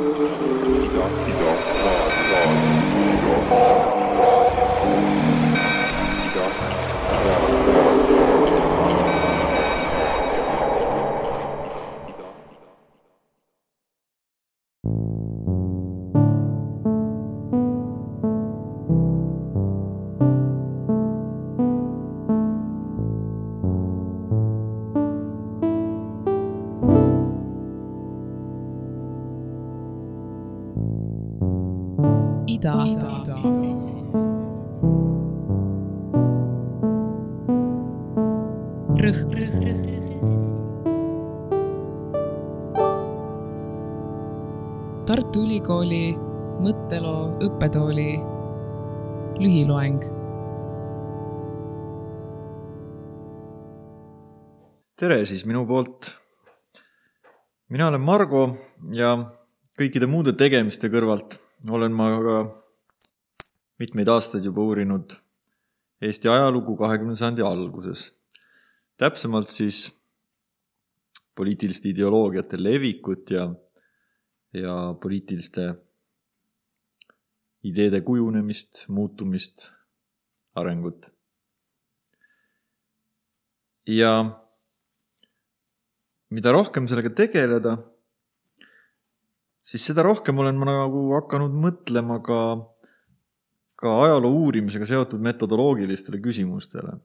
Idó, idó. Lühiloeng. tere siis minu poolt. mina olen Margo ja kõikide muude tegemiste kõrvalt olen ma ka mitmeid aastaid juba uurinud Eesti ajalugu kahekümnenda sajandi alguses. täpsemalt siis poliitiliste ideoloogiate levikut ja, ja poliitiliste ideede kujunemist, muutumist, arengut. ja mida rohkem sellega tegeleda, siis seda rohkem olen ma nagu hakanud mõtlema ka, ka ajaloo uurimisega seotud metodoloogilistele küsimustele.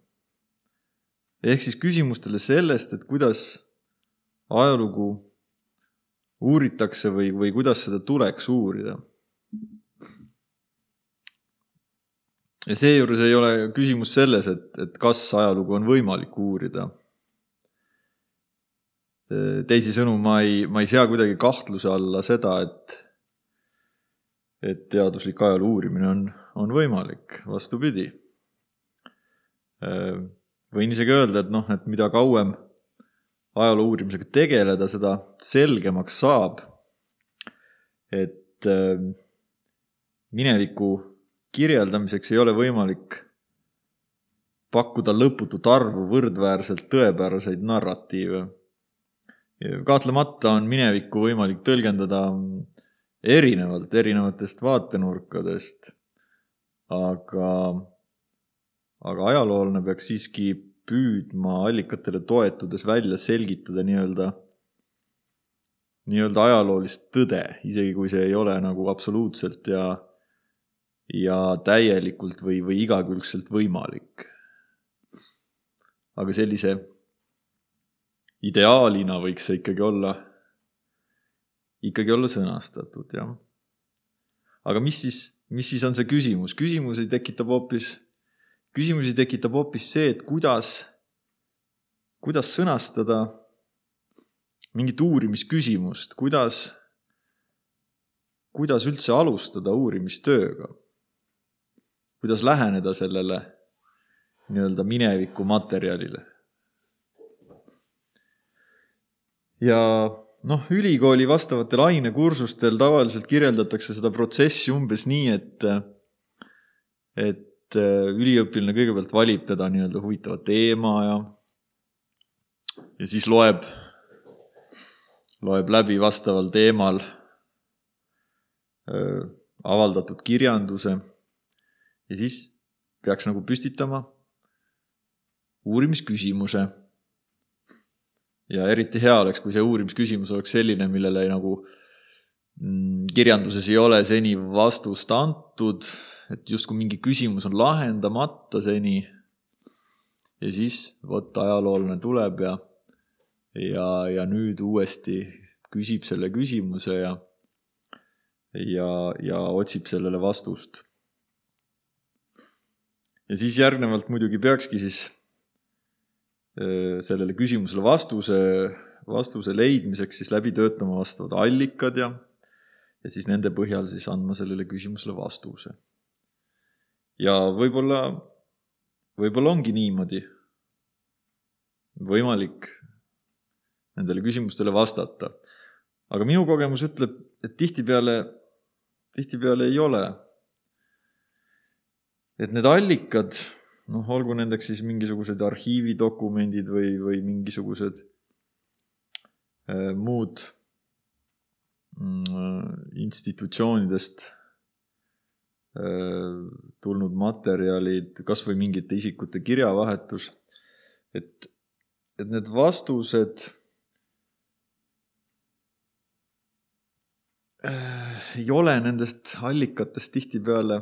ehk siis küsimustele sellest, et kuidas ajalugu uuritakse või, või kuidas seda tuleks uurida. Ja seejuures ei ole küsimus selles, et, et kas ajalugu on võimalik uurida teisisõnu, ma ei, ma ei sea kuidagi kahtluse alla seda, et, et teaduslik ajaloo uurimine on, on võimalik, vastupidi. võin isegi öelda, et noh, et mida kauem ajaloo uurimisega tegeleda, seda selgemaks saab, et mineviku kirjeldamiseks ei ole võimalik pakkuda lõputut arvu võrdväärselt tõepäraseid narratiive kahtlemata on minevikku võimalik tõlgendada erinevalt, erinevatest vaatenurkadest. aga, aga ajaloolane peaks siiski püüdma allikatele toetudes välja selgitada nii-öelda, nii-öelda ajaloolist tõde, isegi kui see ei ole nagu absoluutselt ja, ja täielikult või, või igakülgselt võimalik. aga sellise ideaalina võiks see ikkagi olla, ikkagi olla sõnastatud, jah. aga mis siis, mis siis on see küsimus, küsimusi tekitab hoopis, küsimusi tekitab hoopis see, et kuidas, kuidas sõnastada mingit uurimisküsimust, kuidas, kuidas üldse alustada uurimistööga, kuidas läheneda sellele nii-öelda mineviku materjalile. Ja noh, ülikooli vastavatel ainekursustel tavaliselt kirjeldatakse seda protsessi umbes nii, et, et äh, üliõpilane kõigepealt valib teda nii-öelda huvitava teema ja, ja siis loeb, loeb läbi vastaval teemal öö, äh, avaldatud kirjanduse ja siis peaks nagu püstitama uurimisküsimuse ja eriti hea oleks, kui see uurimisküsimus oleks selline, millele nagu mm, kirjanduses ei ole seni vastust antud, et justkui mingi küsimus on lahendamata seni. ja siis vot ajaloolane tuleb ja, ja, ja nüüd uuesti küsib selle küsimuse ja, ja, ja otsib sellele vastust. Ja siis järgnevalt muidugi peakski siis Äh, sellele küsimusele vastuse, vastuse leidmiseks siis läbi töötama vastavad allikad ja, ja siis nende põhjal siis andma sellele küsimusele vastuse. ja võib-olla, võib-olla ongi niimoodi võimalik nendele küsimustele vastata. aga minu kogemus ütleb, et tihtipeale, tihtipeale ei ole. Et need allikad noh, olgu nendeks siis mingisugused arhiividokumendid või, või mingisugused äh, muud mm, institutsioonidest äh, tulnud materjalid, kasvõi mingite isikute kirjavahetus, et, et need vastused äh, ei ole nendest allikatest tihtipeale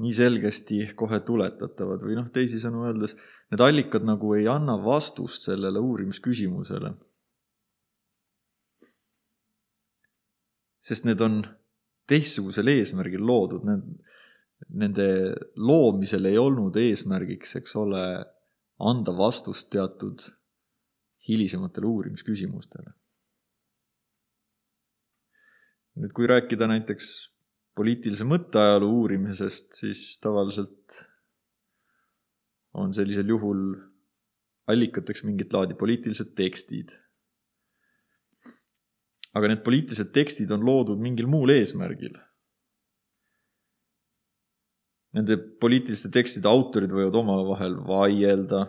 nii selgesti kohe tuletatavad või noh, teisisõnu öeldes, need allikad nagu ei anna vastust sellele uurimisküsimusele. sest need on teistsugusel eesmärgil loodud, need, nende loomisel ei olnud eesmärgiks, eks ole, anda vastust teatud hilisematele uurimisküsimustele. nüüd, kui rääkida näiteks poliitilise mõtteajaloo uurimisest, siis tavaliselt on sellisel juhul allikateks mingit laadi poliitilised tekstid. aga need poliitilised tekstid on loodud mingil muul eesmärgil. Nende poliitiliste tekstide autorid võivad omavahel vaielda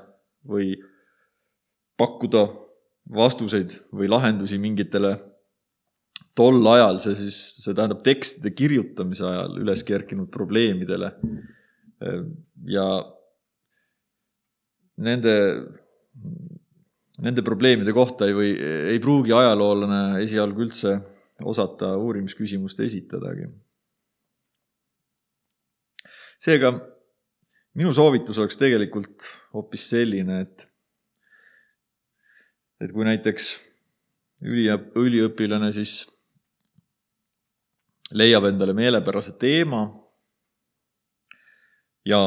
või pakkuda vastuseid või lahendusi mingitele tol ajal see siis, see tähendab tekstide kirjutamise ajal üles kerkinud probleemidele. ja nende, nende probleemide kohta ei või, ei pruugi ajaloolane esialgu üldse osata uurimisküsimust esitadagi. seega minu soovitus oleks tegelikult hoopis selline, et, et kui näiteks üliõp-, üliõpilane siis leiab endale meelepärase teema ja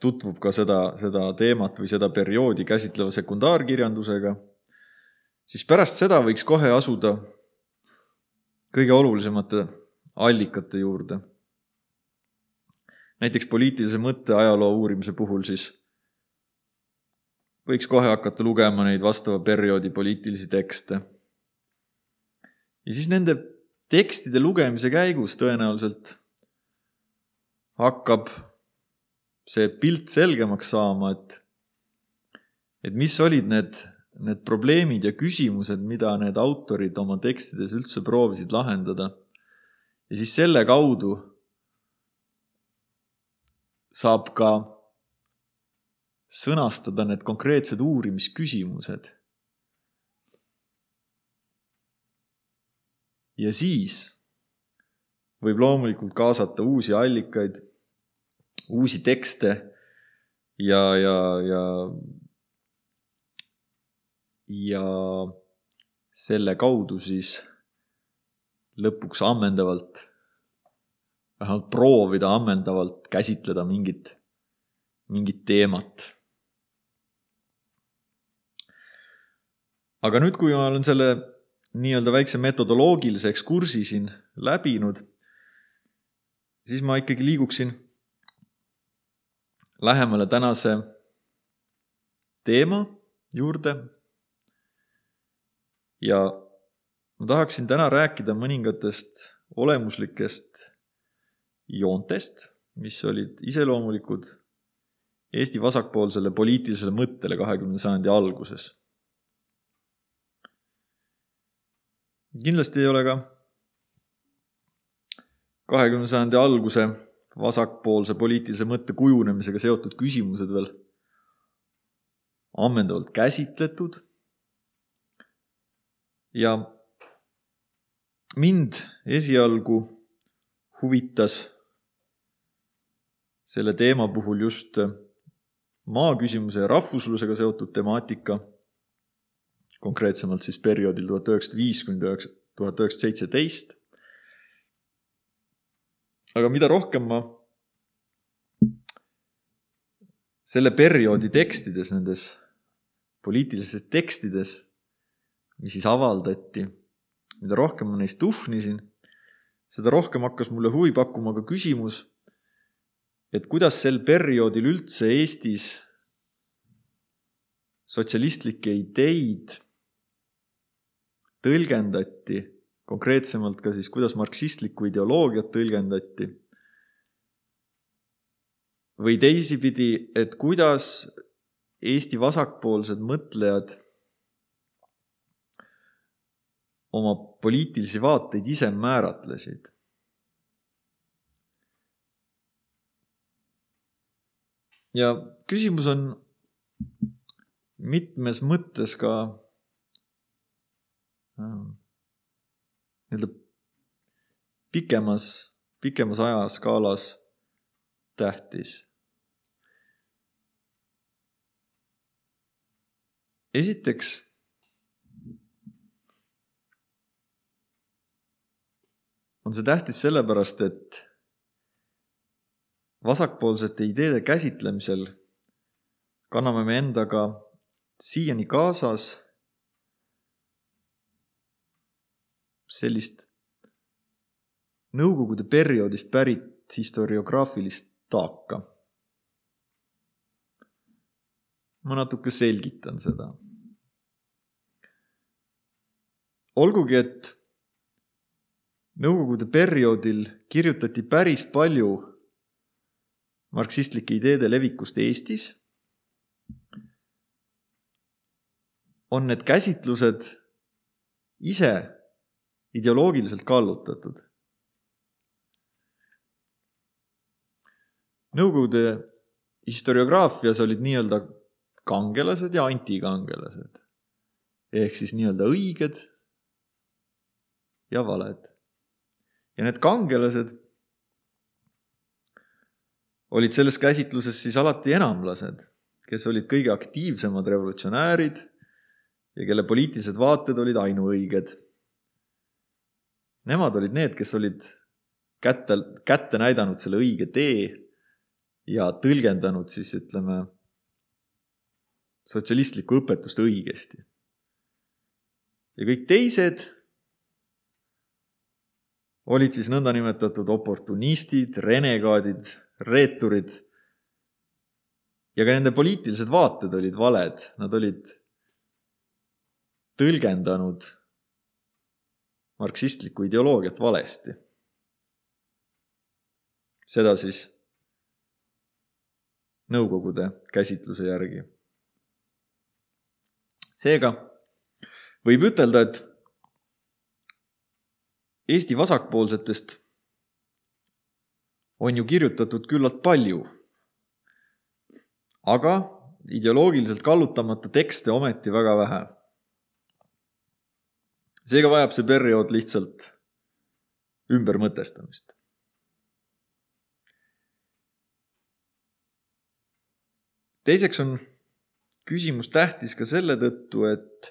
tutvub ka seda, seda teemat või seda perioodi käsitleva sekundaarkirjandusega, siis pärast seda võiks kohe asuda kõige olulisemate allikate juurde. näiteks poliitilise mõtte ajaloo uurimise puhul siis võiks kohe hakata lugema neid vastava perioodi poliitilisi tekste. ja siis nende tekstide lugemise käigus tõenäoliselt hakkab see pilt selgemaks saama, et, et mis olid need, need probleemid ja küsimused, mida need autorid oma tekstides üldse proovisid lahendada. ja siis selle kaudu saab ka sõnastada need konkreetsed uurimisküsimused ja siis võib loomulikult kaasata uusi allikaid, uusi tekste ja, ja, ja, ja selle kaudu siis lõpuks ammendavalt, vähemalt proovida ammendavalt käsitleda mingit, mingit teemat. aga nüüd, kui ma olen selle nii-öelda väikse metodoloogilise ekskursi siin läbinud, siis ma ikkagi liiguksin lähemale tänase teema juurde. ja ma tahaksin täna rääkida mõningatest olemuslikest joontest, mis olid iseloomulikud Eesti vasakpoolsele poliitilisele mõttele kahekümnenda sajandi alguses kindlasti ei ole ka. kahekümne sajandi alguse vasakpoolse poliitilise mõtte kujunemisega seotud küsimused veel. Ammendavalt käsitletud. ja mind esialgu huvitas selle teema puhul just maaküsimuse ja rahvuslusega seotud temaatika konkreetsemalt siis perioodil tuhat üheksasada viis kuni tuhat üheksasada seitseteist. aga mida rohkem ma selle perioodi tekstides, nendes poliitilistes tekstides, mis siis avaldati, mida rohkem ma neist tuhnisin, seda rohkem hakkas mulle huvi pakkuma ka küsimus, et kuidas sel perioodil üldse Eestis sotsialistlikke ideid tõlgendati, konkreetsemalt ka siis, kuidas marksistlikku ideoloogiat tõlgendati. või teisipidi, et kuidas Eesti vasakpoolsed mõtlejad oma poliitilisi vaateid ise määratlesid. ja küsimus on mitmes mõttes ka nii-öelda pikemas, pikemas ajaskaalas tähtis. esiteks on see tähtis sellepärast, et vasakpoolsete ideede käsitlemisel kanname me endaga siiani kaasas sellist nõukogude perioodist pärit historiograafilist taaka. ma natuke selgitan seda. olgugi, et nõukogude perioodil kirjutati päris palju marksistlike ideede levikust Eestis, on need käsitlused ise ideoloogiliselt kallutatud. Nõukogude historiograafias olid nii-öelda kangelased ja antikangelased ehk siis nii-öelda õiged ja valed. ja need kangelased olid selles käsitluses siis alati enamlased, kes olid kõige aktiivsemad revolutsionäärid ja kelle poliitilised vaated olid ainuõiged. Nemad olid need, kes olid kätte, kätte näidanud selle õige tee ja tõlgendanud siis ütleme, sotsialistlikku õpetust õigesti. ja kõik teised olid siis nõndanimetatud oportunistid, renegaadid, reeturid. ja ka nende poliitilised vaated olid valed, nad olid tõlgendanud marksistlikku ideoloogiat valesti. seda siis Nõukogude käsitluse järgi. seega võib ütelda, et Eesti vasakpoolsetest on ju kirjutatud küllalt palju. aga ideoloogiliselt kallutamata tekste ometi väga vähe. Seega vajab see periood lihtsalt ümbermõtestamist. teiseks on küsimus tähtis ka selle tõttu, et,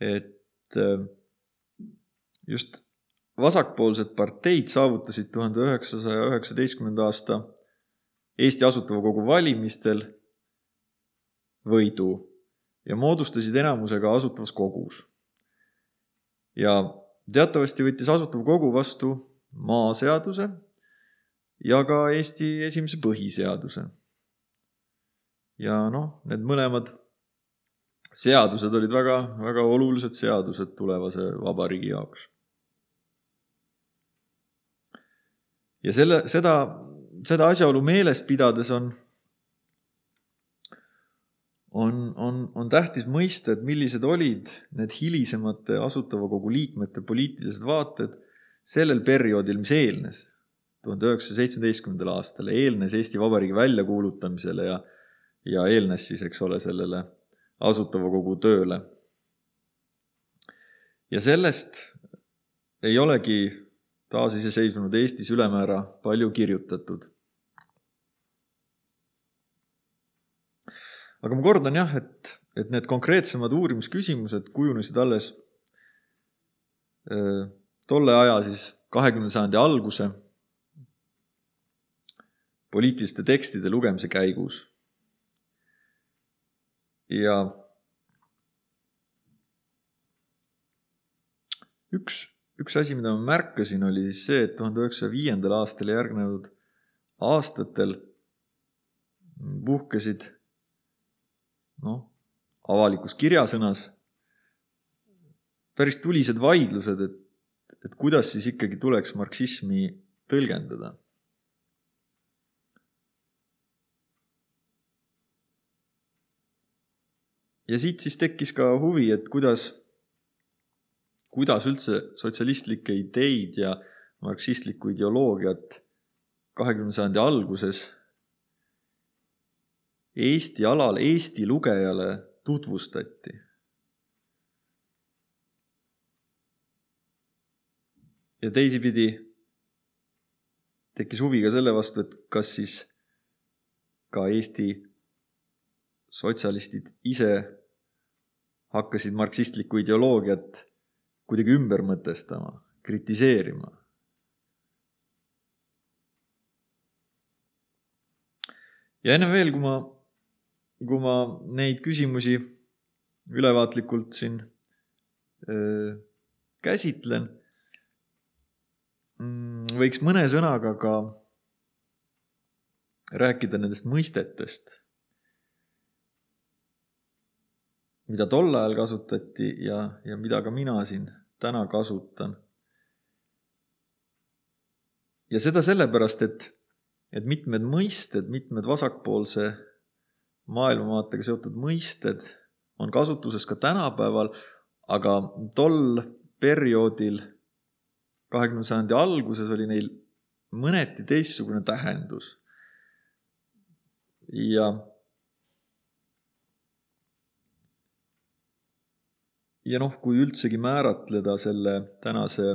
et just vasakpoolsed parteid saavutasid tuhande üheksasaja üheksateistkümnenda aasta Eesti Asutava Kogu valimistel võidu ja moodustasid enamusega Asutavas Kogus. Ja teatavasti võttis Asutav Kogu vastu maaseaduse ja ka Eesti esimese põhiseaduse. ja noh, need mõlemad seadused olid väga, väga olulised seadused tulevase vabariigi jaoks. ja selle, seda, seda asjaolu meeles pidades on, on, on, on tähtis mõista, et millised olid need hilisemate Asutava Kogu liikmete poliitilised vaated sellel perioodil, mis eelnes tuhande üheksasaja seitsmeteistkümnendale aastale, eelnes Eesti Vabariigi väljakuulutamisele ja, ja eelnes siis, eks ole, sellele Asutava Kogu tööle. ja sellest ei olegi taasiseseisvunud Eestis ülemäära palju kirjutatud. Aga ma kordan jah, et, et need konkreetsemad uurimisküsimused kujunesid alles öö, tolle aja siis kahekümnenda sajandi alguse poliitiliste tekstide lugemise käigus. ja üks üks asi, mida ma märkasin, oli siis see, et tuhande üheksasaja viiendal aastal järgnenud aastatel puhkesid noh, avalikus kirjasõnas päris tulised vaidlused, et, et kuidas siis ikkagi tuleks marksismi tõlgendada. ja siit siis tekkis ka huvi, et kuidas kuidas üldse sotsialistlikke ideid ja marksistlikku ideoloogiat kahekümnenda sajandi alguses Eesti alal Eesti lugejale tutvustati. ja teisipidi tekkis huvi ka selle vastu, et kas siis ka Eesti sotsialistid ise hakkasid marksistlikku ideoloogiat kuidagi ümber mõtestama, kritiseerima. ja enne veel, kui ma, kui ma neid küsimusi ülevaatlikult siin öö, käsitlen Mm, võiks mõne sõnaga ka rääkida nendest mõistetest, mida tol ajal kasutati ja, ja mida ka mina siin täna kasutan. ja seda sellepärast, et, et mitmed mõisted, mitmed vasakpoolse maailmavaatega seotud mõisted on kasutuses ka tänapäeval, aga tol perioodil kahekümnenda sajandi alguses oli neil mõneti teistsugune tähendus. ja ja noh, kui üldsegi määratleda selle tänase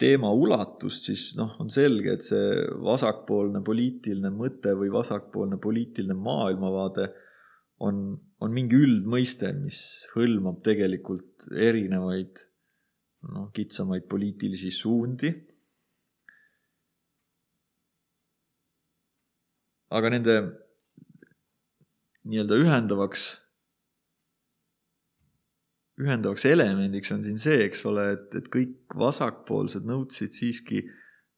teema ulatust, siis noh, on selge, et see vasakpoolne poliitiline mõte või vasakpoolne poliitiline maailmavaade on, on mingi üldmõiste, mis hõlmab tegelikult erinevaid noh, kitsamaid poliitilisi suundi. aga nende nii-öelda ühendavaks, ühendavaks elemendiks on siin see, eks ole, et, et kõik vasakpoolsed nõudsid siiski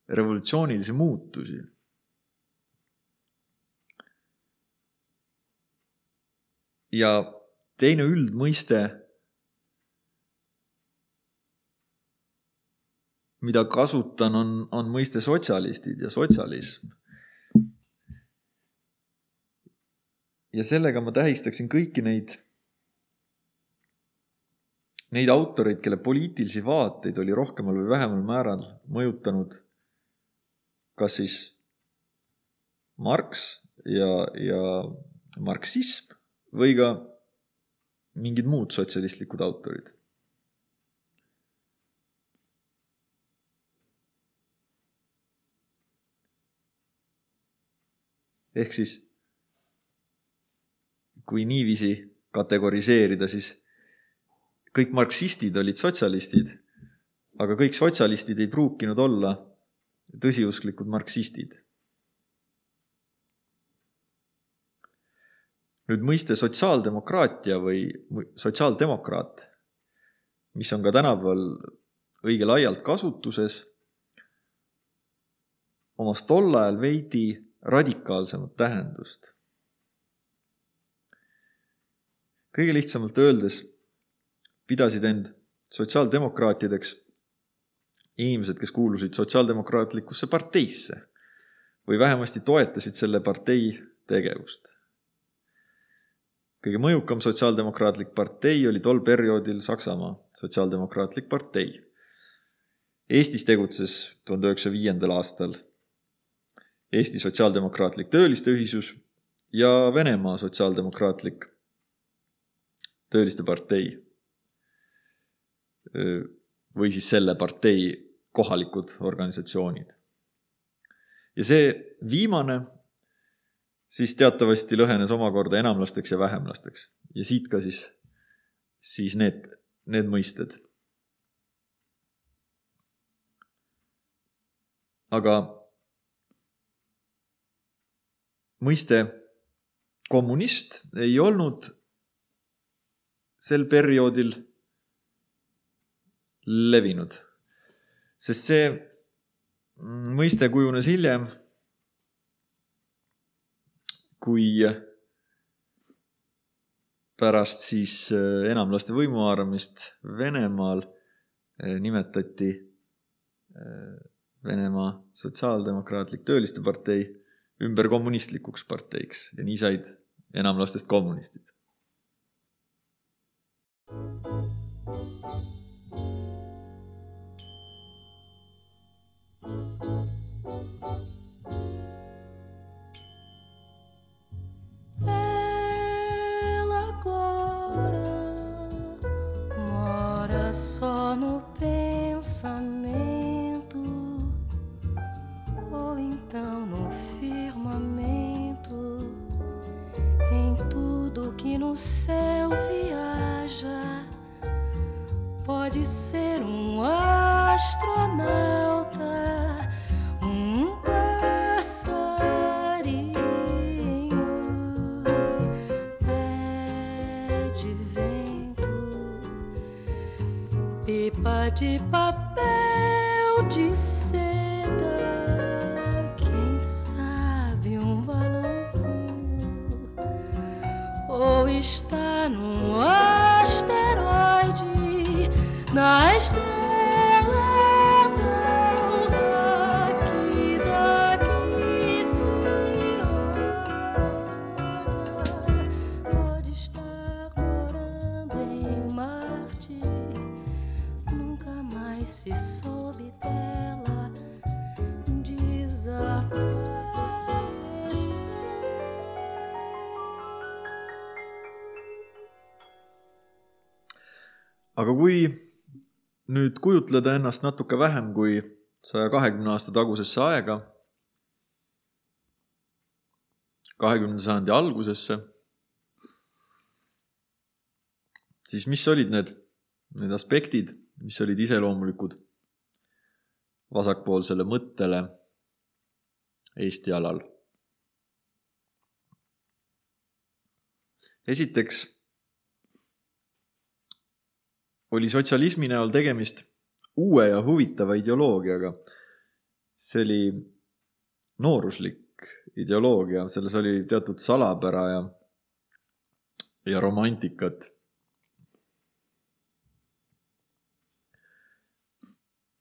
revolutsioonilisi muutusi ja teine üldmõiste mida kasutan, on, on mõiste sotsialistid ja sotsialism. ja sellega ma tähistaksin kõiki neid, neid autoreid, kelle poliitilisi vaateid oli rohkemal või vähemal määral mõjutanud kas siis Marx ja, ja marksism või ka mingid muud sotsialistlikud autorid? Ehk siis kui niiviisi kategoriseerida, siis kõik marksistid olid sotsialistid, aga kõik sotsialistid ei pruukinud olla tõsiusklikud marksistid. nüüd mõiste sotsiaaldemokraatia või sotsiaaldemokraat, mis on ka tänapäeval õige laialt kasutuses, omas tol ajal veidi radikaalsemat tähendust. kõige lihtsamalt öeldes pidasid end sotsiaaldemokraatideks inimesed, kes kuulusid sotsiaaldemokraatlikusse parteisse või vähemasti toetasid selle partei tegevust. kõige mõjukam sotsiaaldemokraatlik partei oli tol perioodil Saksamaa Sotsiaaldemokraatlik partei. Eestis tegutses tuhande üheksasaja viiendal aastal Eesti Sotsiaaldemokraatlik Tööliste Ühisus ja Venemaa Sotsiaaldemokraatlik Tööliste Partei. Või siis selle partei kohalikud organisatsioonid. ja see viimane siis teatavasti lõhenes omakorda enamlasteks ja vähemlasteks ja siit ka siis, siis need, need mõisted. aga mõiste kommunist ei olnud sel perioodil levinud, sest see mõiste kujunes hiljem, kui pärast siis äh, enamlaste võimuhaaramist Venemaal äh, nimetati äh, Venemaa Sotsiaaldemokraatlik Tööliste Partei ümber kommunistlikuks parteiks ja nii said enamlastest kommunistid. só pipa de papel de seda, quem sabe um balancinho, ou está num asteroide na estrela aga kui nüüd kujutleda ennast natuke vähem kui saja kahekümne aasta tagusesse aega, kahekümnenda sajandi algusesse, siis mis olid need, need aspektid, mis olid iseloomulikud vasakpoolsele mõttele Eesti alal? esiteks oli sotsialismi näol tegemist uue ja huvitava ideoloogiaga. see oli nooruslik ideoloogia, selles oli teatud salapära ja, ja romantikat.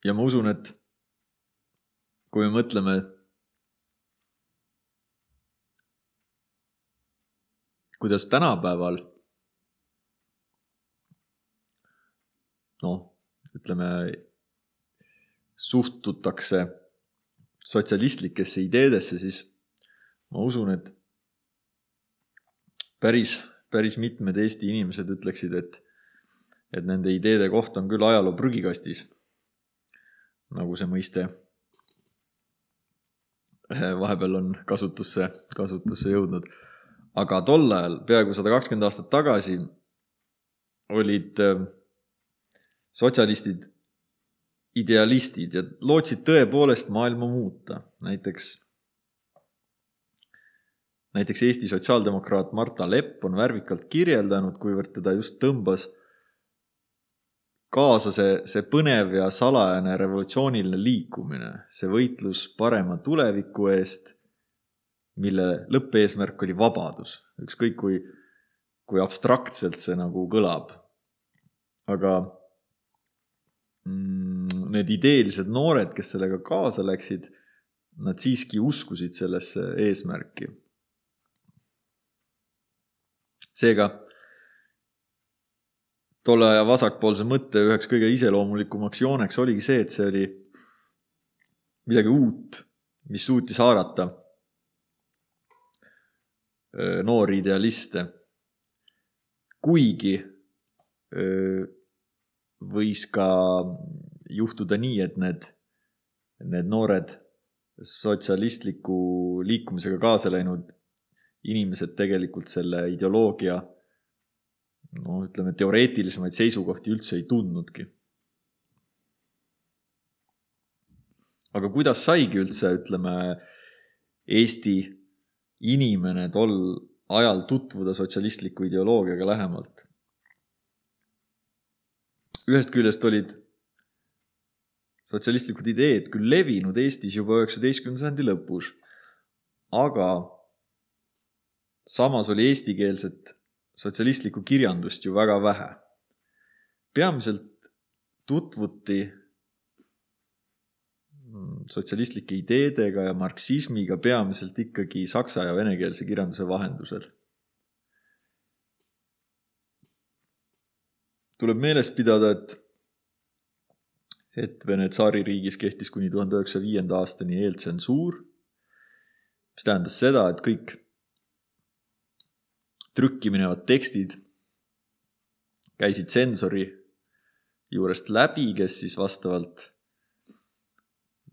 ja ma usun, et kui me mõtleme, kuidas tänapäeval noh, ütleme, suhtutakse sotsialistlikesse ideedesse, siis ma usun, et päris, päris mitmed Eesti inimesed ütleksid, et, et nende ideede koht on küll ajaloo prügikastis. nagu see mõiste vahepeal on kasutusse, kasutusse jõudnud. aga tol ajal, peaaegu sada kakskümmend aastat tagasi, olid sotsialistid idealistid ja lootsid tõepoolest maailma muuta. näiteks, näiteks Eesti sotsiaaldemokraat Marta Lepp on värvikalt kirjeldanud, kuivõrd teda just tõmbas kaasa see, see põnev ja salajane revolutsiooniline liikumine, see võitlus parema tuleviku eest, mille lõppeesmärk oli vabadus, ükskõik kui, kui abstraktselt see nagu kõlab. aga need ideelised noored, kes sellega kaasa läksid, nad siiski uskusid sellesse eesmärki. seega tolle aja vasakpoolse mõtte üheks kõige iseloomulikumaks jooneks oligi see, et see oli midagi uut, mis suutis haarata noori idealiste. kuigi võis ka juhtuda nii, et need, need noored sotsialistliku liikumisega kaasa läinud inimesed tegelikult selle ideoloogia no ütleme, teoreetilisemaid seisukohti üldse ei tundnudki. aga kuidas saigi üldse, ütleme, Eesti inimene tol ajal tutvuda sotsialistliku ideoloogiaga lähemalt? Ühest küljest olid sotsialistlikud ideed küll levinud Eestis juba üheksateistkümnenda sajandi lõpus, aga samas oli eestikeelset sotsialistlikku kirjandust ju väga vähe. peamiselt tutvuti sotsialistlike ideedega ja marksismiga peamiselt ikkagi saksa ja venekeelse kirjanduse vahendusel. Tuleb meeles pidada, et, et Vene tsaaririigis kehtis kuni tuhande üheksasaja viienda aastani eeltsensuur, mis tähendas seda, et kõik trükki minevad tekstid käisid tsensori juurest läbi, kes siis vastavalt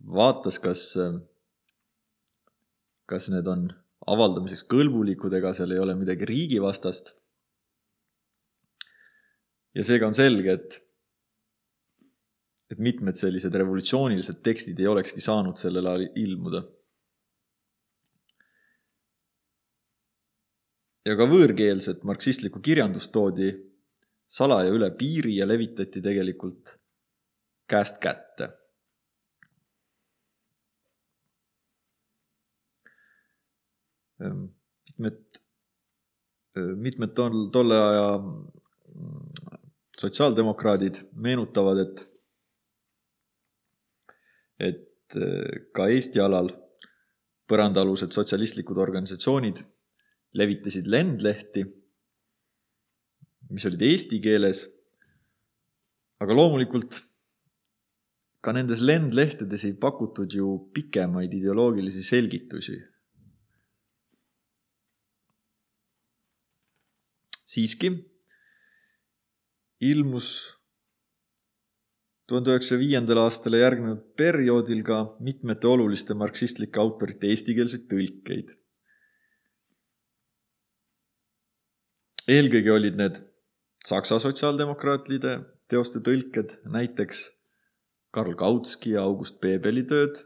vaatas, kas, kas need on avaldamiseks kõlbulikud, ega seal ei ole midagi riigivastast. Ja seega on selge, et, et mitmed sellised revolutsioonilised tekstid ei olekski saanud sellel ajal ilmuda. ja ka võõrkeelset marksistlikku kirjandust toodi salaja üle piiri ja levitati tegelikult käest kätte mitmed, mitmed tol, tolle aja sotsiaaldemokraadid meenutavad, et, et äh, ka Eesti alal põrandaalused sotsialistlikud organisatsioonid levitasid lendlehti, mis olid eesti keeles. aga loomulikult ka nendes lendlehtedes ei pakutud ju pikemaid ideoloogilisi selgitusi siiski ilmus tuhande üheksasaja viiendal aastale järgnenud perioodil ka mitmete oluliste marksistlike autorite eestikeelseid tõlkeid. eelkõige olid need Saksa sotsiaaldemokraatide teoste tõlked, näiteks Karl Kautski ja August Bebeli tööd,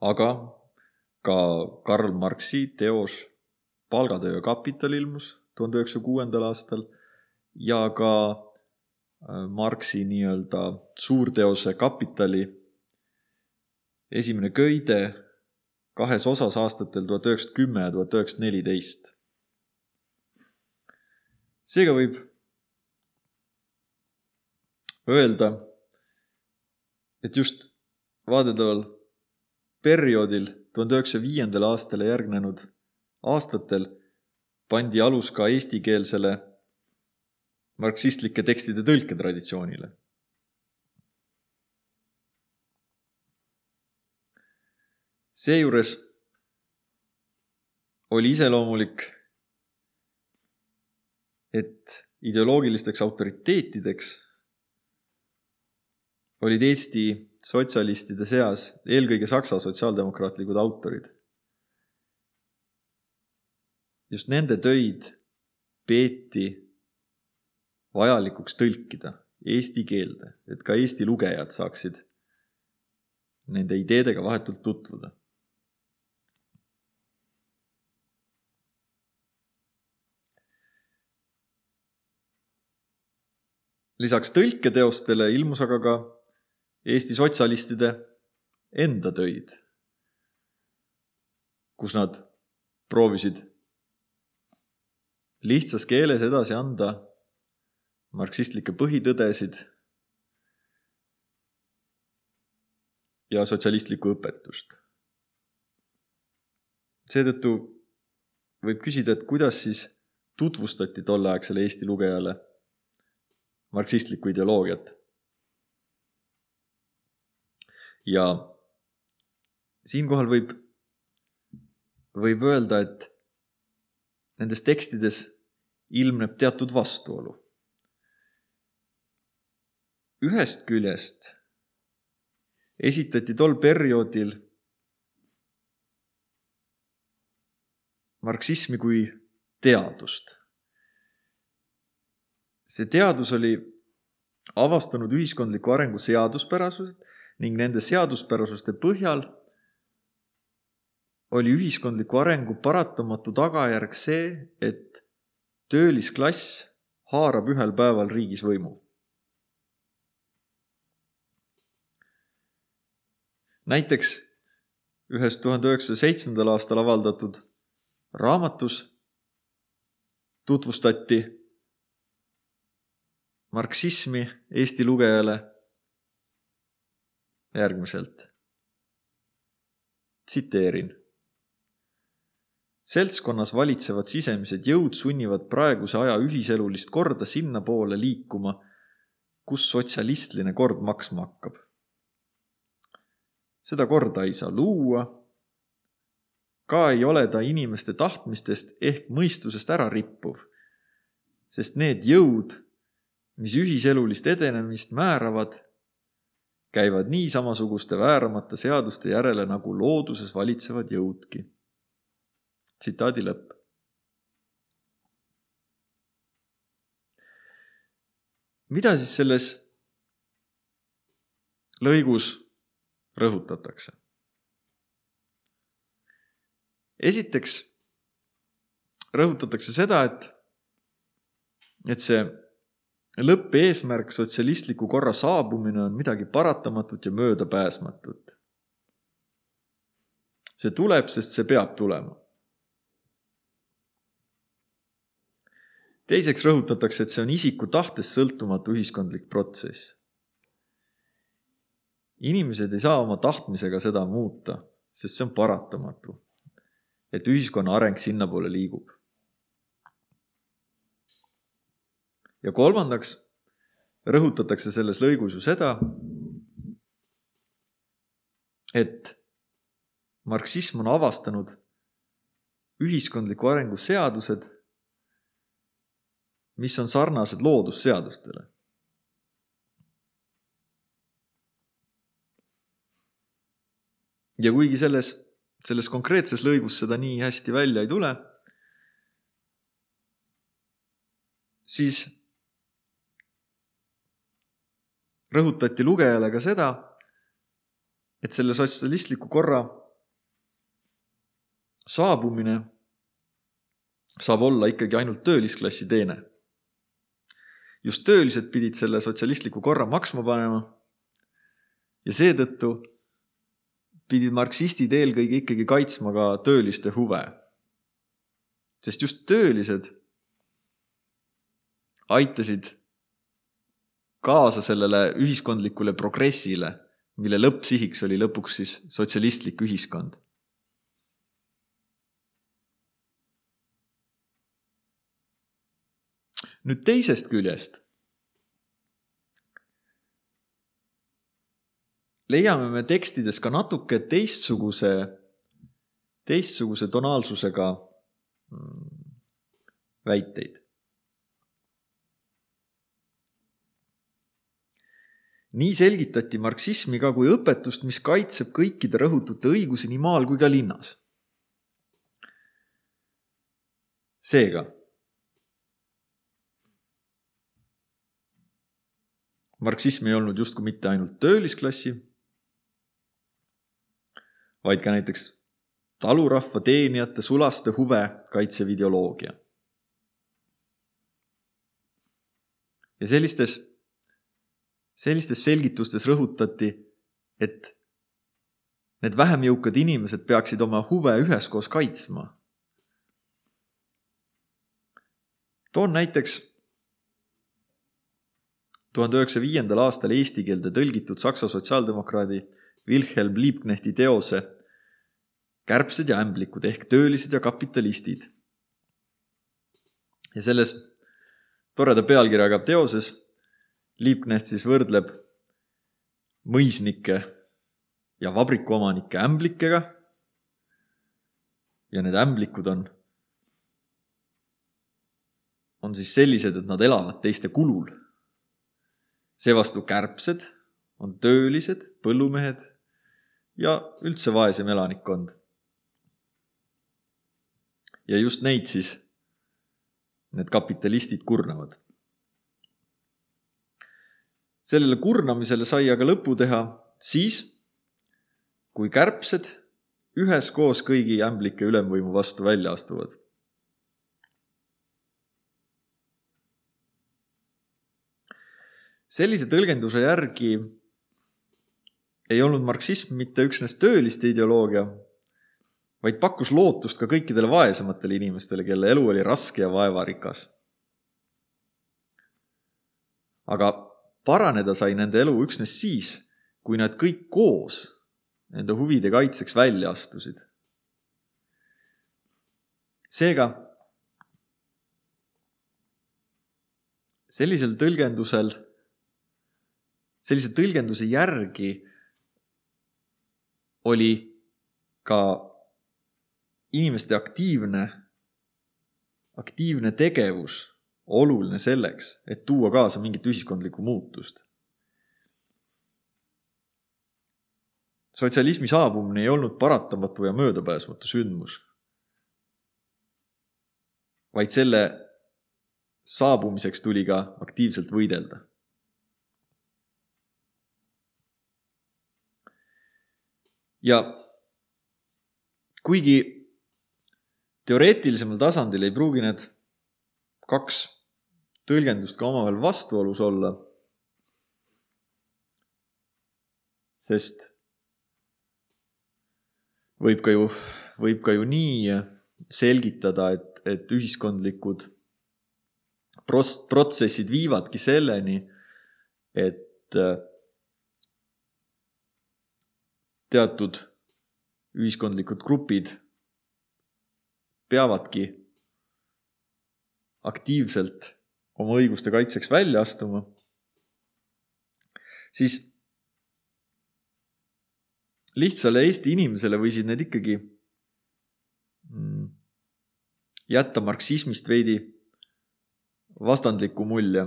aga ka Karl Marxi teos palgatöö kapital ilmus tuhande üheksasaja kuuendal aastal ja ka äh, Marxi nii-öelda suurteose Kapitali esimene köide kahes osas aastatel tuhat üheksasada kümme ja tuhat üheksasada neliteist. seega võib öelda, et just vaadataval perioodil tuhande üheksasaja viiendale aastale järgnenud aastatel pandi alus ka eestikeelsele marksistlike tekstide tõlketraditsioonile. seejuures oli iseloomulik, et ideoloogilisteks autoriteetideks olid Eesti sotsialistide seas eelkõige Saksa sotsiaaldemokraatlikud autorid just nende töid peeti vajalikuks tõlkida eesti keelde, et ka Eesti lugejad saaksid nende ideedega vahetult tutvuda. lisaks tõlketeostele ilmus aga ka Eesti sotsialistide enda töid, kus nad proovisid lihtsas keeles edasi anda marksistlikke põhitõdesid ja sotsialistlikku õpetust. seetõttu võib küsida, et kuidas siis tutvustati tolleaegsele Eesti lugejale marksistlikku ideoloogiat. ja siinkohal võib, võib öelda, et nendes tekstides ilmneb teatud vastuolu. Ühest küljest esitati tol perioodil marksismi kui teadust. see teadus oli avastanud ühiskondliku arengu seaduspärasused ning nende seaduspärasuste põhjal oli ühiskondliku arengu paratamatu tagajärg see, et töölisklass haarab ühel päeval riigis võimu. Näiteks ühes tuhande üheksasaja seitsmendal aastal avaldatud raamatus tutvustati marksismi Eesti lugejale järgmiselt. tsiteerin seltskonnas valitsevad sisemised jõud sunnivad praeguse aja ühiselulist korda sinnapoole liikuma, kus sotsialistline kord maksma hakkab. Seda korda ei saa luua. ka ei ole ta inimeste tahtmistest ehk mõistusest ära rippuv, sest need jõud, mis ühiselulist edenemist määravad, käivad nii samasuguste vääramata seaduste järele nagu looduses valitsevad jõudki. tsitaadi lõpp. mida siis selles lõigus rõhutatakse? esiteks rõhutatakse seda, et, et see lõppeesmärk, sotsialistliku korra saabumine on midagi paratamatut ja möödapääsmatut. see tuleb, sest see peab tulema. teiseks rõhutatakse, et see on isiku tahtest sõltumatu ühiskondlik protsess. Inimesed ei saa oma tahtmisega seda muuta, sest see on paratamatu. et ühiskonna areng sinnapoole liigub ja kolmandaks rõhutatakse selles lõigus ju seda, et marksism on avastanud ühiskondliku arengu seadused, mis on sarnased loodusseadustele. Ja kuigi selles, selles konkreetses lõigus seda nii hästi välja ei tule, siis rõhutati lugejale ka seda, et selle sotsialistliku korra saabumine saab olla ikkagi ainult töölisklassi teene. just töölised pidid selle sotsialistliku korra maksma panema ja seetõttu pidid marksistid eelkõige ikkagi kaitsma ka tööliste huve. sest just töölised aitasid kaasa sellele ühiskondlikule progressile, mille lõppsihiks oli lõpuks siis sotsialistlik ühiskond. nüüd teisest küljest leiame me tekstides ka natuke teistsuguse, teistsuguse tonaalsusega mm, väiteid nii selgitati marksismi ka kui õpetust, mis kaitseb kõikide rõhutute õigusi nii maal kui ka linnas. seega marksism ei olnud justkui mitte ainult töölisklassi, vaid ka näiteks talurahva teenijate sulaste huve kaitsev ideoloogia. ja sellistes sellistes selgitustes rõhutati, et need vähem jõukad inimesed peaksid oma huve üheskoos kaitsma. toon näiteks tuhande üheksasaja viiendal aastal eesti keelde tõlgitud saksa sotsiaaldemokraadi Wilhelm Liebknechti teose Kärbsed ja ämblikud ehk töölised ja kapitalistid. ja selles toreda pealkirjaga teoses Liebknecht siis võrdleb mõisnikke ja vabrikuomanikke ämblikega. ja need ämblikud on, on siis sellised, et nad elavad teiste kulul. seevastu kärbsed on töölised, põllumehed ja üldse vaesem elanikkond. ja just neid siis need kapitalistid kurnavad sellele kurnamisele sai aga lõpu teha siis, kui kärbsed üheskoos kõigi ämblike ülemvõimu vastu välja astuvad. sellise tõlgenduse järgi ei olnud marksism mitte üksnes tööliste ideoloogia, vaid pakkus lootust ka kõikidele vaesematele inimestele, kelle elu oli raske ja vaevarikas. aga paraneda sai nende elu üksnes siis, kui nad kõik koos nende huvide kaitseks välja astusid. seega sellisel tõlgendusel, sellise tõlgenduse järgi oli ka inimeste aktiivne, aktiivne tegevus oluline selleks, et tuua kaasa mingit ühiskondlikku muutust. sotsialismi saabumine ei olnud paratamatu ja möödapääsmatu sündmus, vaid selle saabumiseks tuli ka aktiivselt võidelda. Ja kuigi teoreetilisemal tasandil ei pruugi need kaks tõlgendust ka omavahel vastuolus olla, sest võib ka ju, võib ka ju nii selgitada, et, et ühiskondlikud protsessid viivadki selleni, et teatud ühiskondlikud grupid peavadki aktiivselt oma õiguste kaitseks välja astuma, siis lihtsale Eesti inimesele võisid need ikkagi mm, jätta marksismist veidi vastandliku mulje.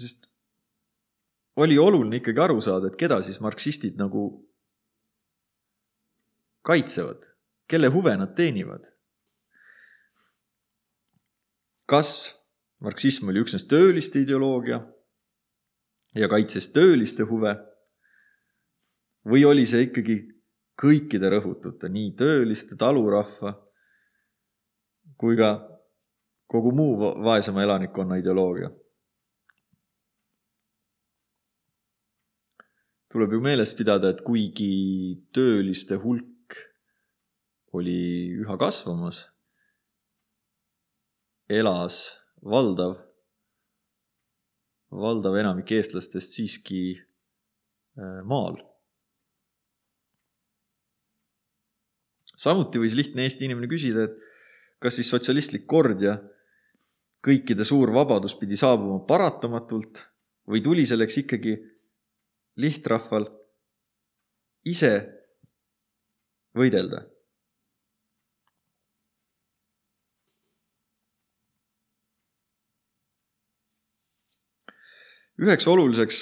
Sest oli oluline ikkagi aru saada, et keda siis marksistid nagu kaitsevad, kelle huve nad teenivad. kas marksism oli üksnes tööliste ideoloogia ja kaitses tööliste huve või oli see ikkagi kõikide rõhutute, nii tööliste, talurahva kui ka kogu muu vaesema elanikkonna ideoloogia. Tuleb ju meeles pidada, et kuigi tööliste hulk oli üha kasvamas, elas valdav, valdav enamik eestlastest siiski äh, maal. Samuti võis lihtne Eesti inimene küsida, et kas siis sotsialistlik kord ja kõikide suur vabadus pidi saabuma paratamatult või tuli selleks ikkagi lihtrahval ise võidelda. üheks oluliseks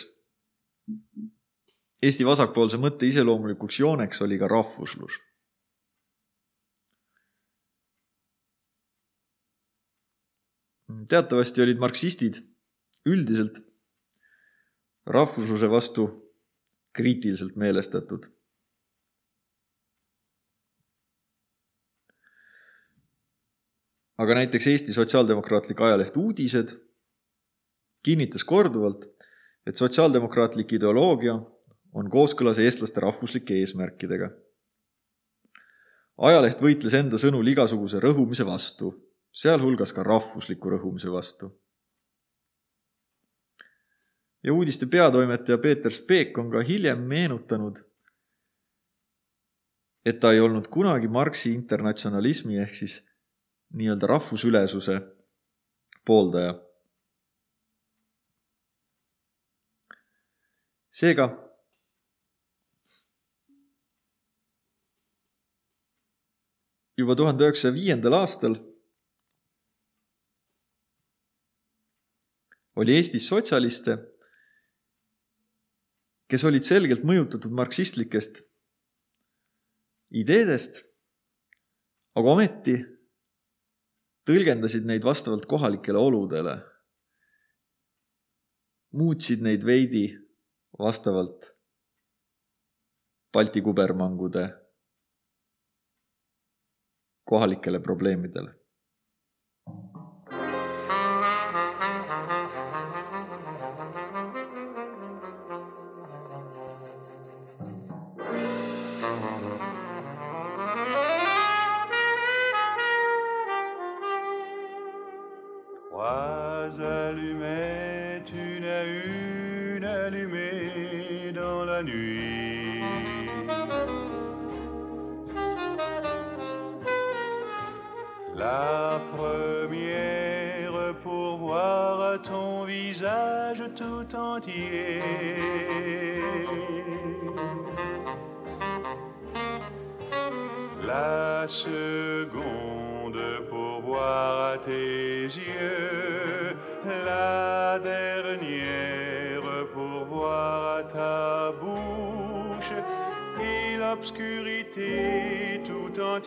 Eesti vasakpoolse mõtte iseloomulikuks jooneks oli ka rahvuslus teatavasti olid marksistid üldiselt rahvusluse vastu kriitiliselt meelestatud. aga näiteks Eesti Sotsiaaldemokraatlik ajaleht Uudised kinnitas korduvalt, et sotsiaaldemokraatlik ideoloogia on kooskõlas eestlaste rahvuslike eesmärkidega. ajaleht võitles enda sõnul igasuguse rõhumise vastu sealhulgas ka rahvusliku rõhumise vastu. Ja uudiste peatoimetaja Peeter Speek on ka hiljem meenutanud, et ta ei olnud kunagi Marxi internatsionalismi ehk siis nii-öelda rahvusülesuse pooldaja. seega juba tuhande üheksasaja viiendal aastal oli Eestis sotsialiste, kes olid selgelt mõjutatud marksistlikest ideedest, aga ometi tõlgendasid neid vastavalt kohalikele oludele, muutsid neid veidi vastavalt Balti kubermangude kohalikele probleemidele.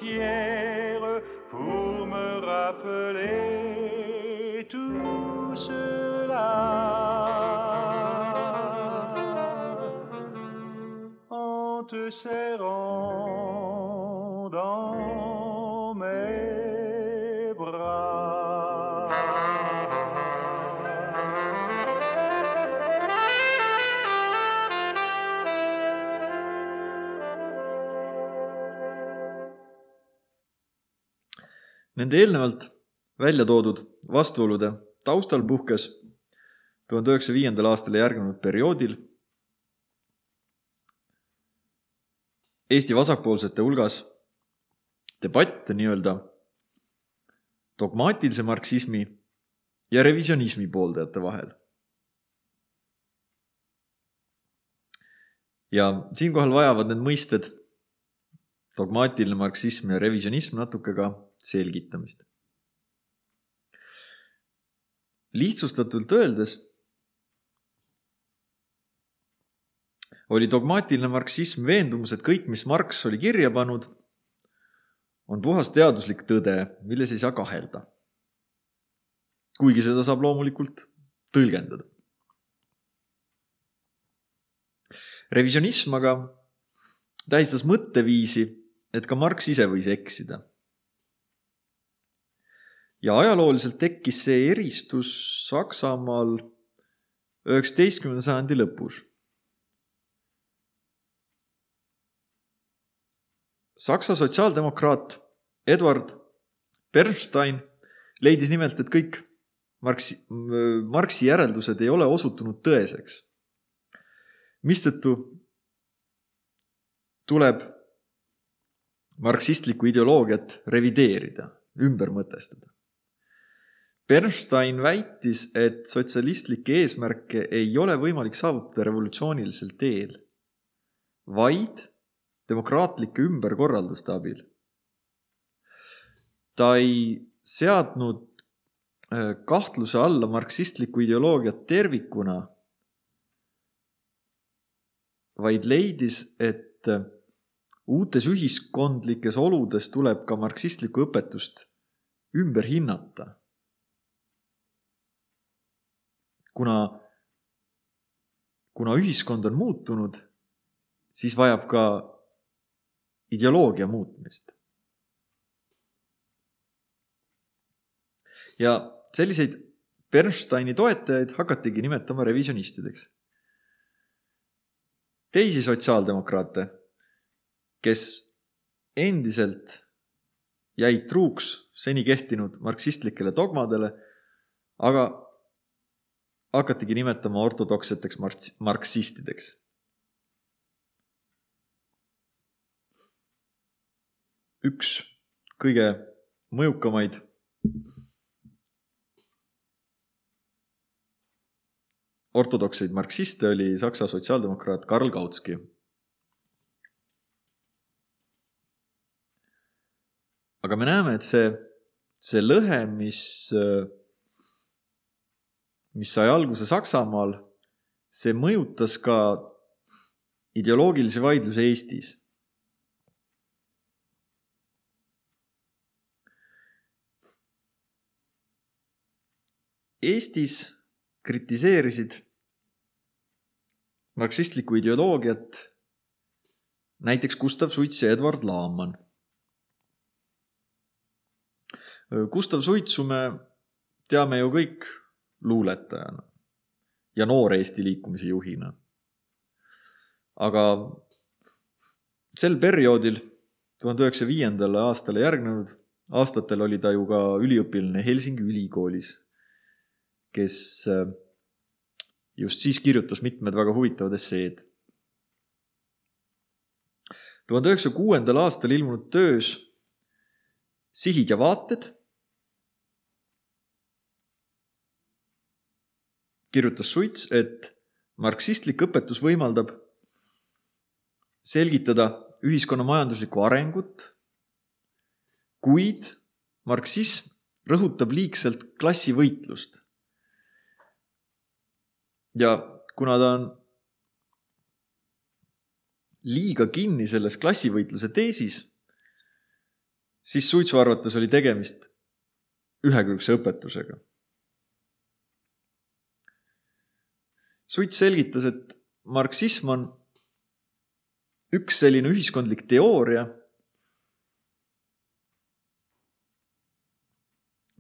Entière pour me rappeler tout cela. En te serrant Nende eelnevalt välja toodud vastuolude taustal puhkes tuhande üheksasaja viiendal aastal järgnenud perioodil Eesti vasakpoolsete hulgas debatt nii-öelda dogmaatilise marksismi ja revisjonismi pooldajate vahel. ja siinkohal vajavad need mõisted, dogmaatiline marksism ja revisjonism natuke ka selgitamist. lihtsustatult öeldes oli dogmaatiline marksism veendumus, et kõik, mis Marx oli kirja pannud, on puhas teaduslik tõde, milles ei saa kahelda. kuigi seda saab loomulikult tõlgendada. revisjonism aga tähistas mõtteviisi, et ka Marx ise võis eksida. Ja ajalooliselt tekkis see eristus Saksamaal üheksateistkümnenda sajandi lõpus Saksa sotsiaaldemokraat Edward Bernstein leidis nimelt, et kõik Marksi, Marxi järeldused ei ole osutunud tõeseks. mistõttu tuleb marksistlikku ideoloogiat revideerida, ümber mõtestada. Bernstein väitis, et sotsialistlikke eesmärke ei ole võimalik saavutada revolutsioonilisel teel, vaid demokraatlike ümberkorralduste abil. ta ei seadnud kahtluse alla marksistlikku ideoloogiat tervikuna, vaid leidis, et uutes ühiskondlikes oludes tuleb ka marksistlikku õpetust ümber hinnata. Kuna, kuna ühiskond on muutunud, siis vajab ka ideoloogia muutmist. ja selliseid Bernsteini toetajaid hakatigi nimetama revisjonistideks. teisi sotsiaaldemokraate, kes endiselt jäid truuks seni kehtinud marksistlikele dogmadele, aga hakatigi nimetama ortodokseteks marksistideks üks kõige mõjukamaid ortodokseid marksiste oli Saksa sotsiaaldemokraat Karl Kautski. aga me näeme, et see, see lõhe, mis, mis sai alguse Saksamaal, see mõjutas ka ideoloogilisi vaidlusi Eestis Eestis kritiseerisid marksistlikku ideoloogiat näiteks Gustav Suits ja Edward Laaman. Gustav Suitsu me teame ju kõik luuletajana ja Noor Eesti liikumise juhina. aga sel perioodil, tuhande üheksasaja viiendale aastale järgnenud aastatel oli ta ju ka üliõpilane Helsingi ülikoolis kes äh, just siis kirjutas mitmed väga huvitavad esseed. tuhande üheksasaja kuuendal aastal ilmunud töös Sihid ja vaated kirjutas Suits, et marksistlik õpetus võimaldab selgitada ühiskonna majanduslikku arengut kuid marksism rõhutab liigselt klassivõitlust. ja kuna ta on liiga kinni selles klassivõitluse teesis, siis Suitsu arvates oli tegemist ühekülgse õpetusega. Suits selgitas, et marksism on üks selline ühiskondlik teooria,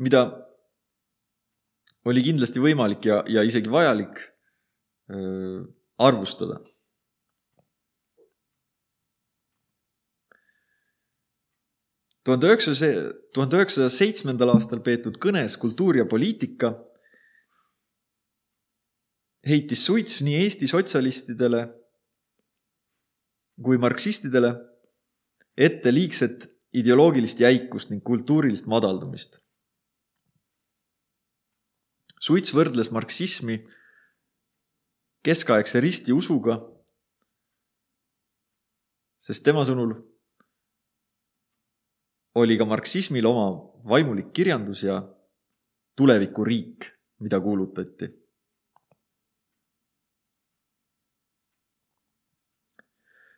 mida oli kindlasti võimalik ja, ja isegi vajalik öö, arvustada. tuhande üheksasaja, tuhande üheksasaja seitsmendal aastal peetud kõnes Kultuur ja poliitika heitis Suits nii Eesti sotsialistidele kui marksistidele ette liigset ideoloogilist jäikust ning kultuurilist madaldumist. Suits võrdles marksismi keskaegse ristiusuga, sest tema sõnul oli ka marksismil oma vaimulik kirjandus ja tulevikuriik, mida kuulutati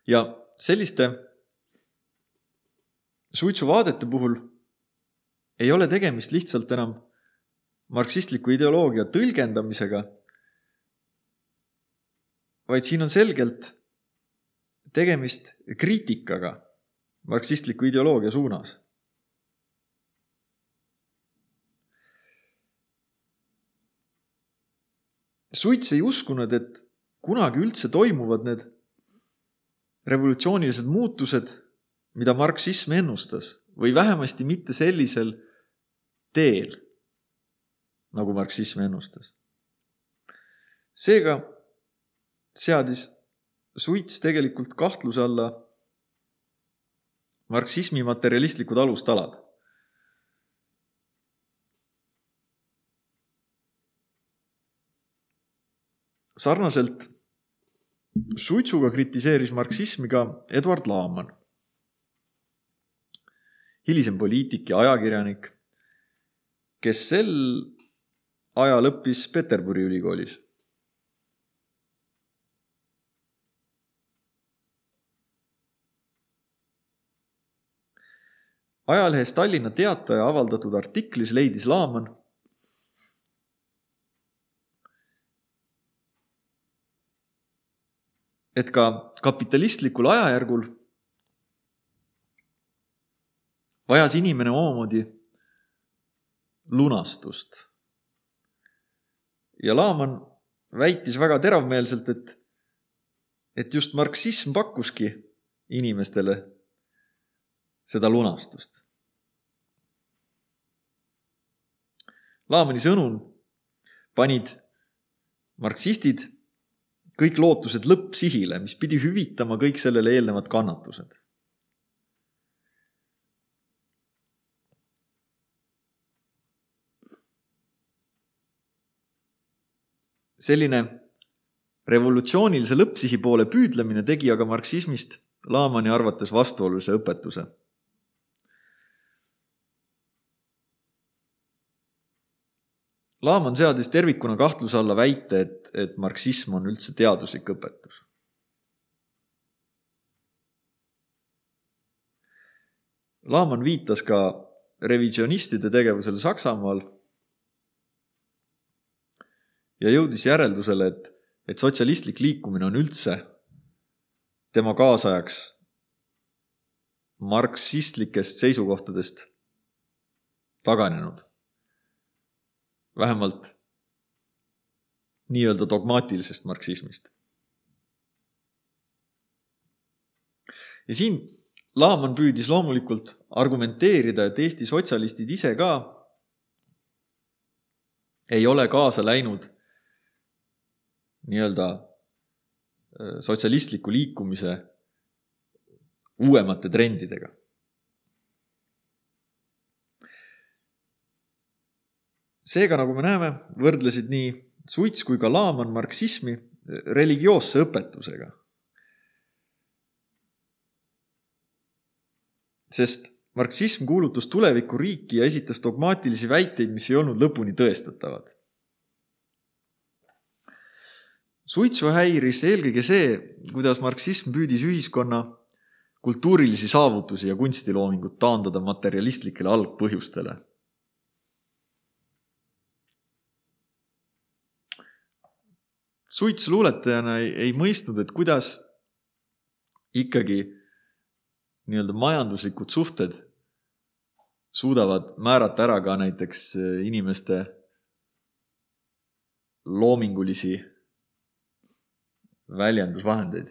ja selliste suitsuvaadete puhul ei ole tegemist lihtsalt enam marksistliku ideoloogia tõlgendamisega, vaid siin on selgelt tegemist kriitikaga marksistliku ideoloogia suunas. Suits ei uskunud, et kunagi üldse toimuvad need revolutsioonilised muutused, mida marksism ennustas või vähemasti mitte sellisel teel, nagu marksism ennustas. seega seadis Suits tegelikult kahtluse alla marksismi materialistlikud alustalad. sarnaselt suitsuga kritiseeris marksismi ka Eduard Laaman, hilisem poliitik ja ajakirjanik, kes sel ajal õppis Peterburi ülikoolis. ajalehes Tallinna Teataja avaldatud artiklis leidis Laaman et ka kapitalistlikul ajajärgul vajas inimene omamoodi lunastust. ja Laaman väitis väga teravmeelselt, et, et just marksism pakkuski inimestele seda lunastust. Laamani sõnul panid marksistid kõik lootused lõppsihile, mis pidi hüvitama kõik sellele eelnevad kannatused. selline revolutsioonilise lõppsihi poole püüdlemine tegi aga marksismist Laamani arvates vastuolulise õpetuse Laaman seadis tervikuna kahtluse alla väite, et, et marksism on üldse teaduslik õpetus. Laaman viitas ka revisionistide tegevusele Saksamaal ja jõudis järeldusele, et, et sotsialistlik liikumine on üldse tema kaasajaks marksistlikest seisukohtadest taganenud vähemalt nii-öelda dogmaatilisest marksismist. ja siin Laaman püüdis loomulikult argumenteerida, et Eesti sotsialistid ise ka ei ole kaasa läinud nii-öelda äh, sotsialistliku liikumise uuemate trendidega seega, nagu me näeme, võrdlesid nii Suits kui ka Laaman marksismi religioosse õpetusega. sest marksism kuulutus tulevikuriiki ja esitas dogmaatilisi väiteid, mis ei olnud lõpuni tõestatavad. suitsu häiris eelkõige see, kuidas marksism püüdis ühiskonna kultuurilisi saavutusi ja kunstiloomingut taandada materialistlikele algpõhjustele. Suits luuletajana ei, ei mõistnud, et kuidas ikkagi nii-öelda majanduslikud suhted suudavad määrata ära ka näiteks inimeste loomingulisi väljendusvahendeid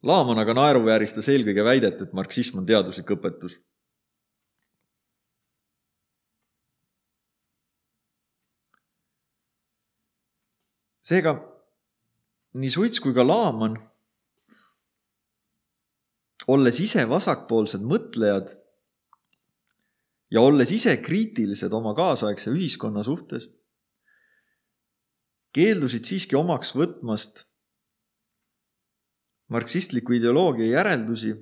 Laaman aga naeruvääristas eelkõige väidet, et marksism on teaduslik õpetus. Seega nii Suits kui ka Laaman, olles ise vasakpoolsed mõtlejad ja olles ise kriitilised oma kaasaegse ühiskonna suhtes, keeldusid siiski omaks võtmast marksistliku ideoloogia järeldusi,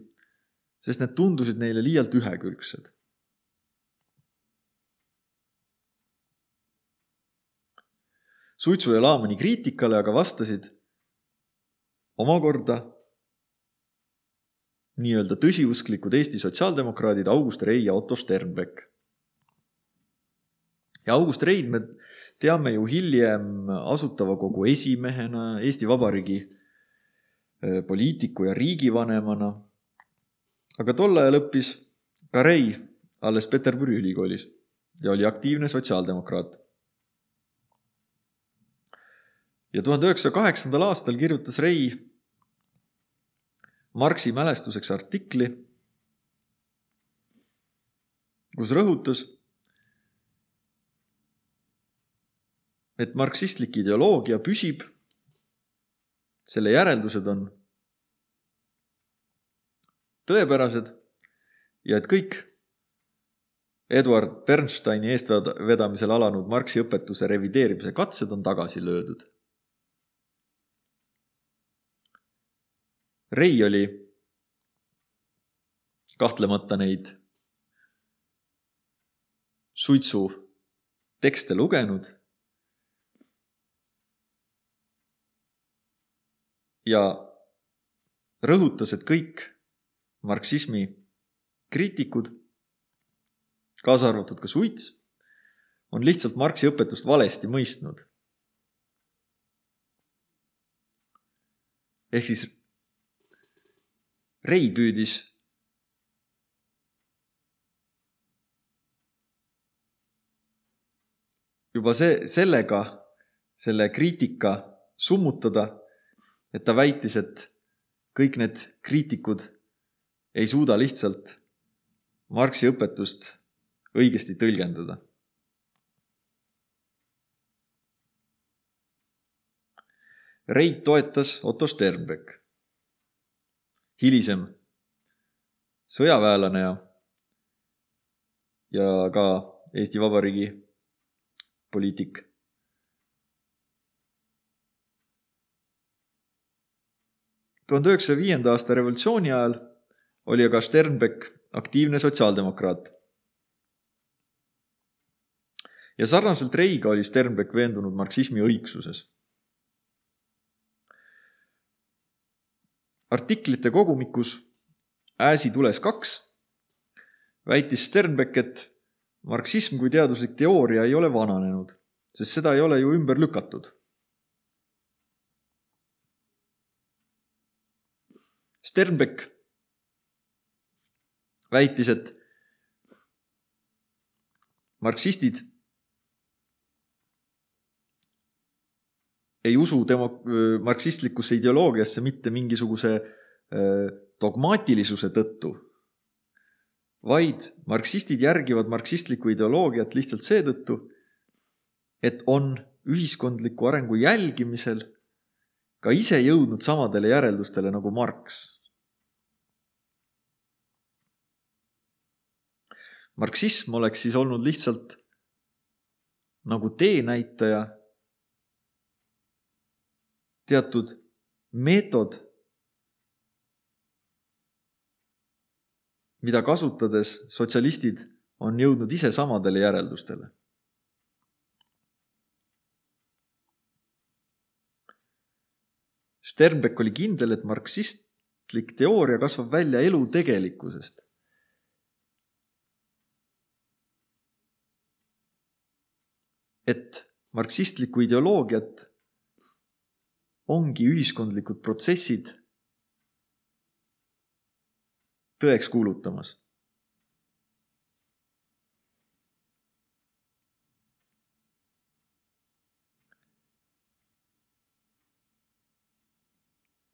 sest need tundusid neile liialt ühekülgsed. Suitsu ja Laamani kriitikale aga vastasid omakorda nii-öelda tõsiusklikud Eesti sotsiaaldemokraadid August Rei ja Otto Sternbeck. ja August Reid me teame ju hiljem Asutava Kogu esimehena, Eesti Vabariigi Äh, poliitiku ja riigivanemana. aga tol ajal õppis ka Rei alles Peterburi ülikoolis ja oli aktiivne sotsiaaldemokraat. Ja tuhande üheksasaja kaheksandal aastal kirjutas Rei Marxi mälestuseks artikli, kus rõhutas, et marksistlik ideoloogia püsib selle järeldused on tõepärased ja et kõik Eduard Bernsteini eestvedamisel alanud Marxi õpetuse revideerimise katsed on tagasi löödud. Rei oli kahtlemata neid suitsu tekste lugenud ja rõhutas, et kõik marksismi kriitikud, kaasa arvatud ka Suits, on lihtsalt Marxi õpetust valesti mõistnud. ehk siis Rei püüdis juba see, sellega, selle kriitika summutada et ta väitis, et kõik need kriitikud ei suuda lihtsalt Marxi õpetust õigesti tõlgendada. Reit toetas Otto Sternbeck, hilisem sõjaväelane ja, ja ka Eesti Vabariigi poliitik tuhande üheksasaja viienda aasta revolutsiooni ajal oli aga Sternbeck aktiivne sotsiaaldemokraat. ja sarnaselt Reiga oli Sternbeck veendunud marksismi õigsuses. Artiklite kogumikus Ääsi tules kaks väitis Sternbeck, et marksism kui teaduslik teooria ei ole vananenud, sest seda ei ole ju ümber lükatud. Sternbeck väitis, et marksistid ei usu demo-, marksistlikusse ideoloogiasse mitte mingisuguse dogmaatilisuse tõttu, vaid marksistid järgivad marksistlikku ideoloogiat lihtsalt seetõttu, et on ühiskondliku arengu jälgimisel ka ise jõudnud samadele järeldustele nagu Marx. Marksism oleks siis olnud lihtsalt nagu teenäitaja teatud meetod, mida kasutades sotsialistid on jõudnud ise samadele järeldustele. Sternbeck oli kindel, et marksistlik teooria kasvab välja elu tegelikkusest. et marksistlikku ideoloogiat ongi ühiskondlikud protsessid tõeks kuulutamas.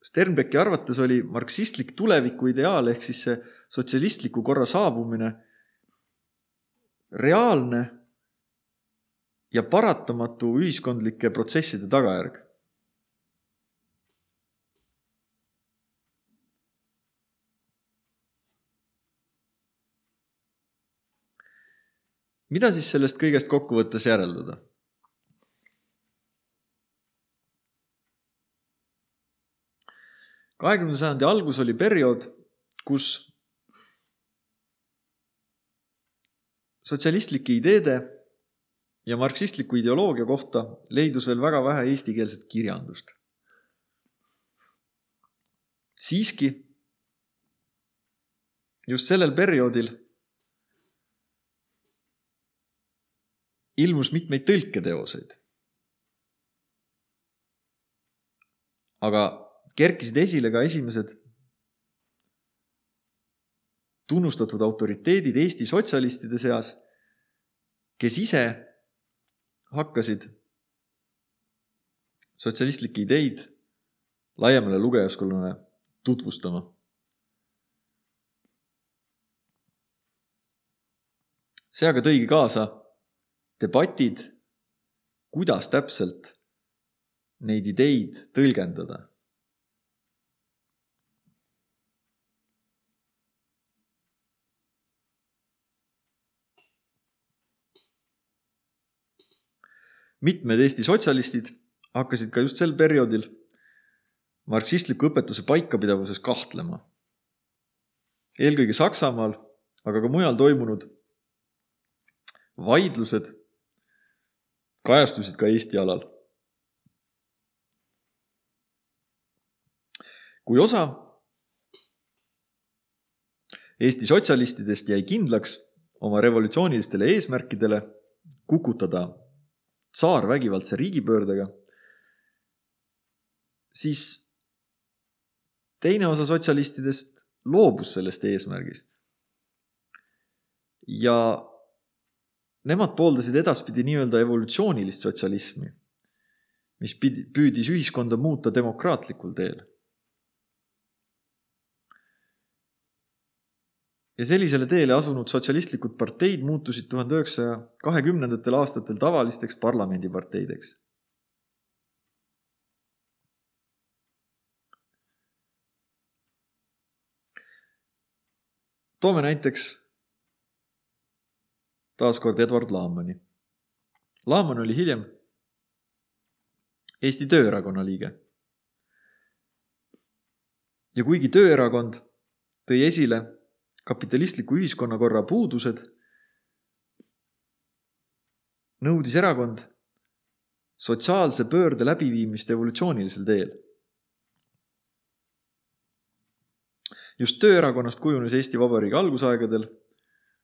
Sternbecki arvates oli marksistlik tuleviku ideaal ehk siis see sotsialistliku korra saabumine reaalne ja paratamatu ühiskondlike protsesside tagajärg. Mida siis sellest kõigest kokkuvõttes järeldada? kahekümnenda sajandi algus oli periood, kus sotsialistlike ideede ja marksistliku ideoloogia kohta leidus veel väga vähe eestikeelset kirjandust. siiski just sellel perioodil ilmus mitmeid tõlketeoseid. aga kerkisid esile ka esimesed tunnustatud autoriteedid Eesti sotsialistide seas, kes ise hakkasid sotsialistlikke ideid laiemale lugejaskonnale tutvustama. see aga tõigi kaasa debatid, kuidas täpselt neid ideid tõlgendada. mitmed Eesti sotsialistid hakkasid ka just sel perioodil marksistliku õpetuse paikapidavuses kahtlema. eelkõige Saksamaal, aga ka mujal toimunud vaidlused kajastusid ka Eesti alal. kui osa Eesti sotsialistidest jäi kindlaks oma revolutsioonilistele eesmärkidele kukutada tsaar vägivaldse riigipöördega, siis teine osa sotsialistidest loobus sellest eesmärgist. ja nemad pooldasid edaspidi nii-öelda evolutsioonilist sotsialismi, mis pidi, püüdis ühiskonda muuta demokraatlikul teel. ja sellisele teele asunud sotsialistlikud parteid muutusid tuhande üheksasaja kahekümnendatel aastatel tavalisteks parlamendiparteideks. toome näiteks taaskord Edward Laamani. Laaman oli hiljem Eesti Tööerakonna liige. ja kuigi Tööerakond tõi esile kapitalistliku ühiskonnakorra puudused, nõudis erakond sotsiaalse pöörde läbiviimist evolutsioonilisel teel. just Tööerakonnast kujunes Eesti Vabariigi algusaegadel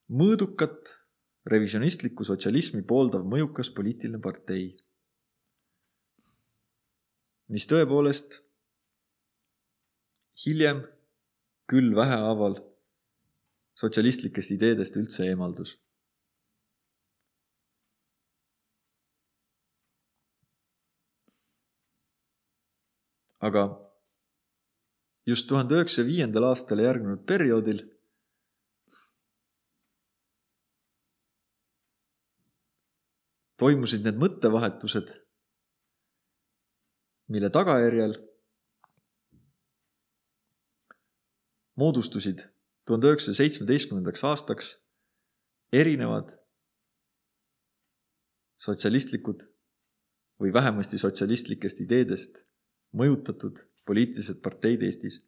mõõdukat revisjonistlikku sotsialismi pooldav mõjukas poliitiline partei, mis tõepoolest hiljem küll vähehaaval sotsialistlikest ideedest üldse eemaldus. aga just tuhande üheksasaja viiendal aastal järgnenud perioodil toimusid need mõttevahetused, mille tagajärjel moodustusid tuhande üheksasaja seitsmeteistkümnendaks aastaks erinevad sotsialistlikud või vähemasti sotsialistlikest ideedest mõjutatud poliitilised parteid Eestis